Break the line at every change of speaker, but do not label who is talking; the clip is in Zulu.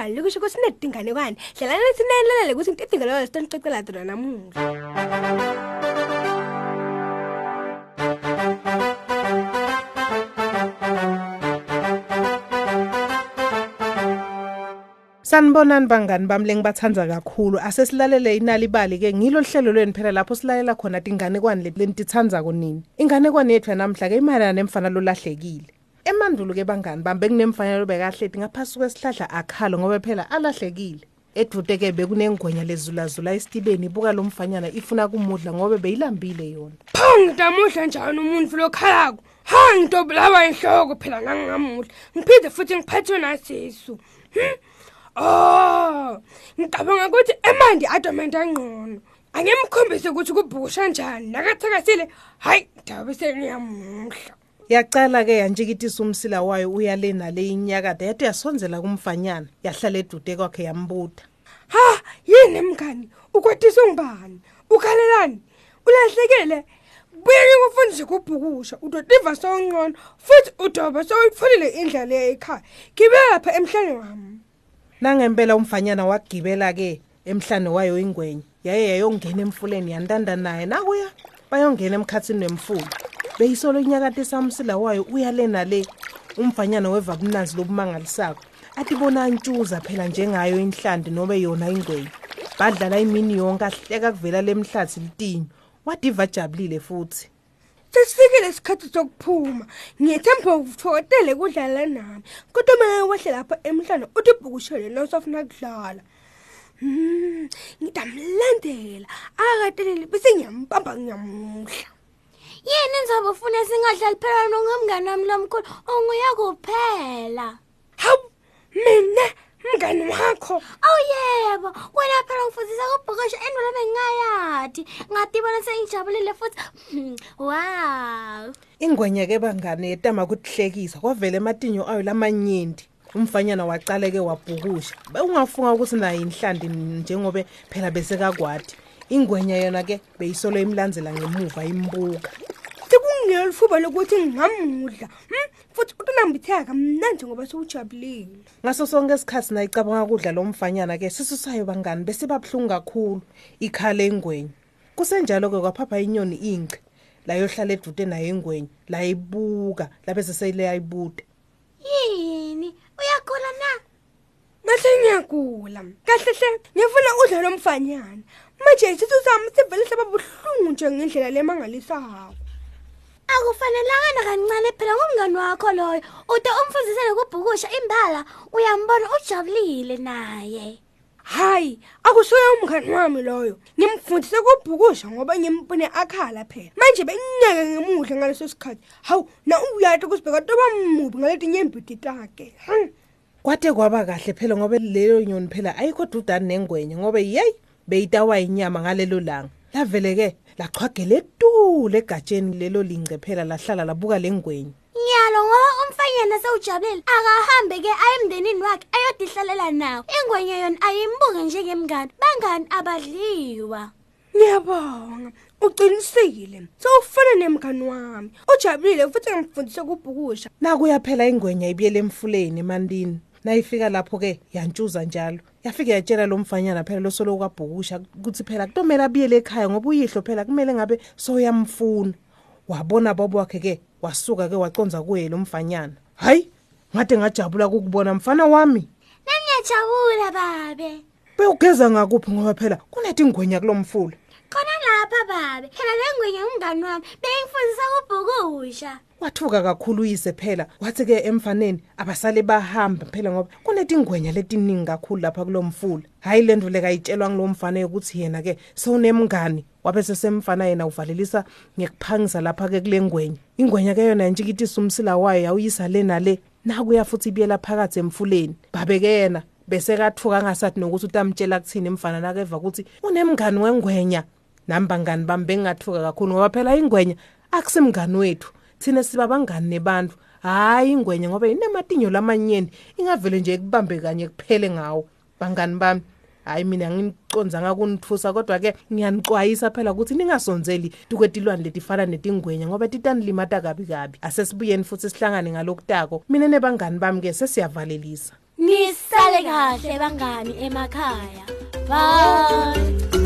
Tati awe ulalele nalibali lokusho ukuthi sinedinganekwane. Hlela lethi nelele ukuthi ngidinga lo sitonixoxela thina namuhla.
Sanibonani bangani bami lengibathanza kakhulu. Asesilalele inali ibali ke ngilo hlelo lweni phela lapho silalela khona dinganekwane le lentithanza kunini. Inganekwane yethu namhla ke imayelana nemfana lolahlekile. Emandulo ke bangani bami bekunemfanelo bekahleti ngaphasi kwesihlahla akhalo ngoba phela alahlekile. Edude ke bekunengwenya lezulazula esitibeni ibuka lo mfanyana ifuna kumudla ngoba beyilambile yona.
Pho ngidamuhla njani umuntu lokhalako? Ha ngidobulawa inhloko phela ngangamuhla. Ngiphinde futhi ngiphathwe nasisu. Hm? Oh, ngicabanga ukuthi emandi adomenta ngcono. Angimkhombise ukuthi kubhusha njani. Nakathakasile, hayi, dabe sengiyamuhla.
Yaqala ke yanjikitisa umsila wayo uyale nale inyakade yathi yasonzela kumfanyana yahlala edude kwakhe yambuda.
Ha, yini mngani? Ukwatisa ungibani? Ukhalelani? Ulahlekile. Buye ngikufundise kubhukusha. Udotiva songcono futhi udoba sowuyitfolile indlela ekhaya. Gibela lapha emhlane wami.
Nangempela umfanyana wagibela ke emhlane wayo ingwenya. Yaye yayongena emfuleni yandanda naye nakuya bayongena emkhatsini wemfula. Beyisolo inyakade samsila wayo uyalena le umfanyana weva bunanzi lobumangalisako. Athi bona antshuza phela njengayo inhlandi nobe yona ingwenya. Badlala imini yonke ahleka kuvela lemhlathi litinyo. Wadiva jabulile futhi.
Sesifikile isikhathi sokuphuma. Ngiyethemba uthokotele kudlala nami. Kodwa mina wahle lapha emhlane uthi bhukushele nosafuna kudlala. Hmm, ngidamlandela. Akatelele bese ngiyampamba ngiyamuhla.
Yini nizobe ufuna singadlali phela nongumngane wami lomkhulu unguya kuphela.
Hawu, mina mngani wakho.
Awu yebo, wena phela ngifundisa kubhukisha endwele bengingayathi. Ngadibona sengijabulile futhi. hmm, Wow.
Ingwenya ke bangane yetama kuhlekisa kwavela ematinyo ayo lamanyenti. Umfanyana waqale ke wabhukusha. Bewungafunga ukuthi naye inhlandi njengobe phela bese kakwadi. Ingwenya yona ke beyisolo imlandzela ngemuva imbuka.
Sekungiyelo lifuba lokuthi ngingamudla. Hmm, futhi utunambitheka kamnandi ngoba sewujabulile.
Ngaso sonke isikhathi nayicabanga kudla lo mfanyana ke sisu sayo bangani bese babhlungu kakhulu ikhale ingwenya. Kusenjalo ke kwaphapha inyoni ingci. La yohlala edude nayo ingwenya, la ibuka, lapho seseyile yayibuda.
Yini? Uyagula na?
Ngahle ngiyagula. Kahle hle, ngifuna udla lomfanyana. Manje isithu sami sivele sababuhlungu nje ngendlela lemangalisayo.
Akufanelanga kancane phela ngumngane wakho loyo. Ude umfundisele kubhukusha imbala, uyambona ujabulile naye.
Hayi, akusuye umngani wami loyo. Ngimfundise kubhukusha ngoba ngimbone akhala phela. Manje benyeke ngemuhle ngaleso sikhathi. Hawu, na uyati kusibheka toba mubi ngaleti nyembiti takhe. Hmm.
Kwate kwaba kahle phela ngoba leyo nyoni phela ayikho dudane nengwenya ngoba yey beyitawa inyama ngalelo langa. Lavele ke lachwagela etule egatsheni lelo lingce phela lahlala labuka lengwenya.
Ngiyalo ngoba umfanyana sewujabulile akahambe ke ayemndenini wakhe ayodihlalela nawo. Ingwenya yona ayimbuke njengemngane. Bangani abadliwa.
Ngiyabonga. Uqinisile. Sewufana nemngani wami. Ujabulile futhi ngimfundise kubhukusha.
Nakuya phela ingwenya ibiyele emfuleni emandini. Nayifika lapho ke yantshuza njalo. Yafika yatshela lo mfanyana phela losolo kwabhukusha ukuthi phela kutomela abiyele ekhaya ngoba uyihlo phela kumele ngabe soyamfuna. Wabona babo wakhe ke wasuka ke waconza kuye lo mfanyana. Hayi, ngade ngajabula ukubona mfana wami.
Nangiyajabula babe.
Bewugeza ngakuphi ngoba phela kunethi ingwenya kulomfula.
Khona lapha babe. Phela lengwenya umngane wami bengifundisa kubhukusha.
Wathuka kakhulu uyise phela. Wathi ke emfaneni abasale bahamba phela ngoba kunetingwenya letiningi kakhulu lapha kulomfula hayi lendule kayitshelwa ngilomfana ukuthi yena ke sewunemngani wabe sesemfana yena uvalelisa ngekuphangisa lapha ke kulengwenya ingwenya ke yona yantshikitisa umsila wayo yawuyisa le nale nakuya futhi ibiyela phakathi emfuleni. Babe ke yena bese kathuka angasathi nokuthi utamtshela kuthini emfana nakeva ukuthi unemngani wengwenya. Nambangani bami bengathuka kakhulu ngoba phela ingwenya akusemngani wethu. Thina siba bangani nebantu. Hayi ingwenya ngoba inematinyo lamanyeni ingavele nje kubambe kanye kuphele ngawo. Bangani bami hayi mina nginiconzanga kunithusa kodwa ke ngiyanixwayisa phela ukuthi ningasonzeli tukwetilwane letifana netingwenya ngoba titanilimata kabi kabi asesibuyeni futhi sihlangane ngalokutako. Mina nebangani bami ke sesiyavalelisa.
Nisale kahle bangani emakhaya. Bye.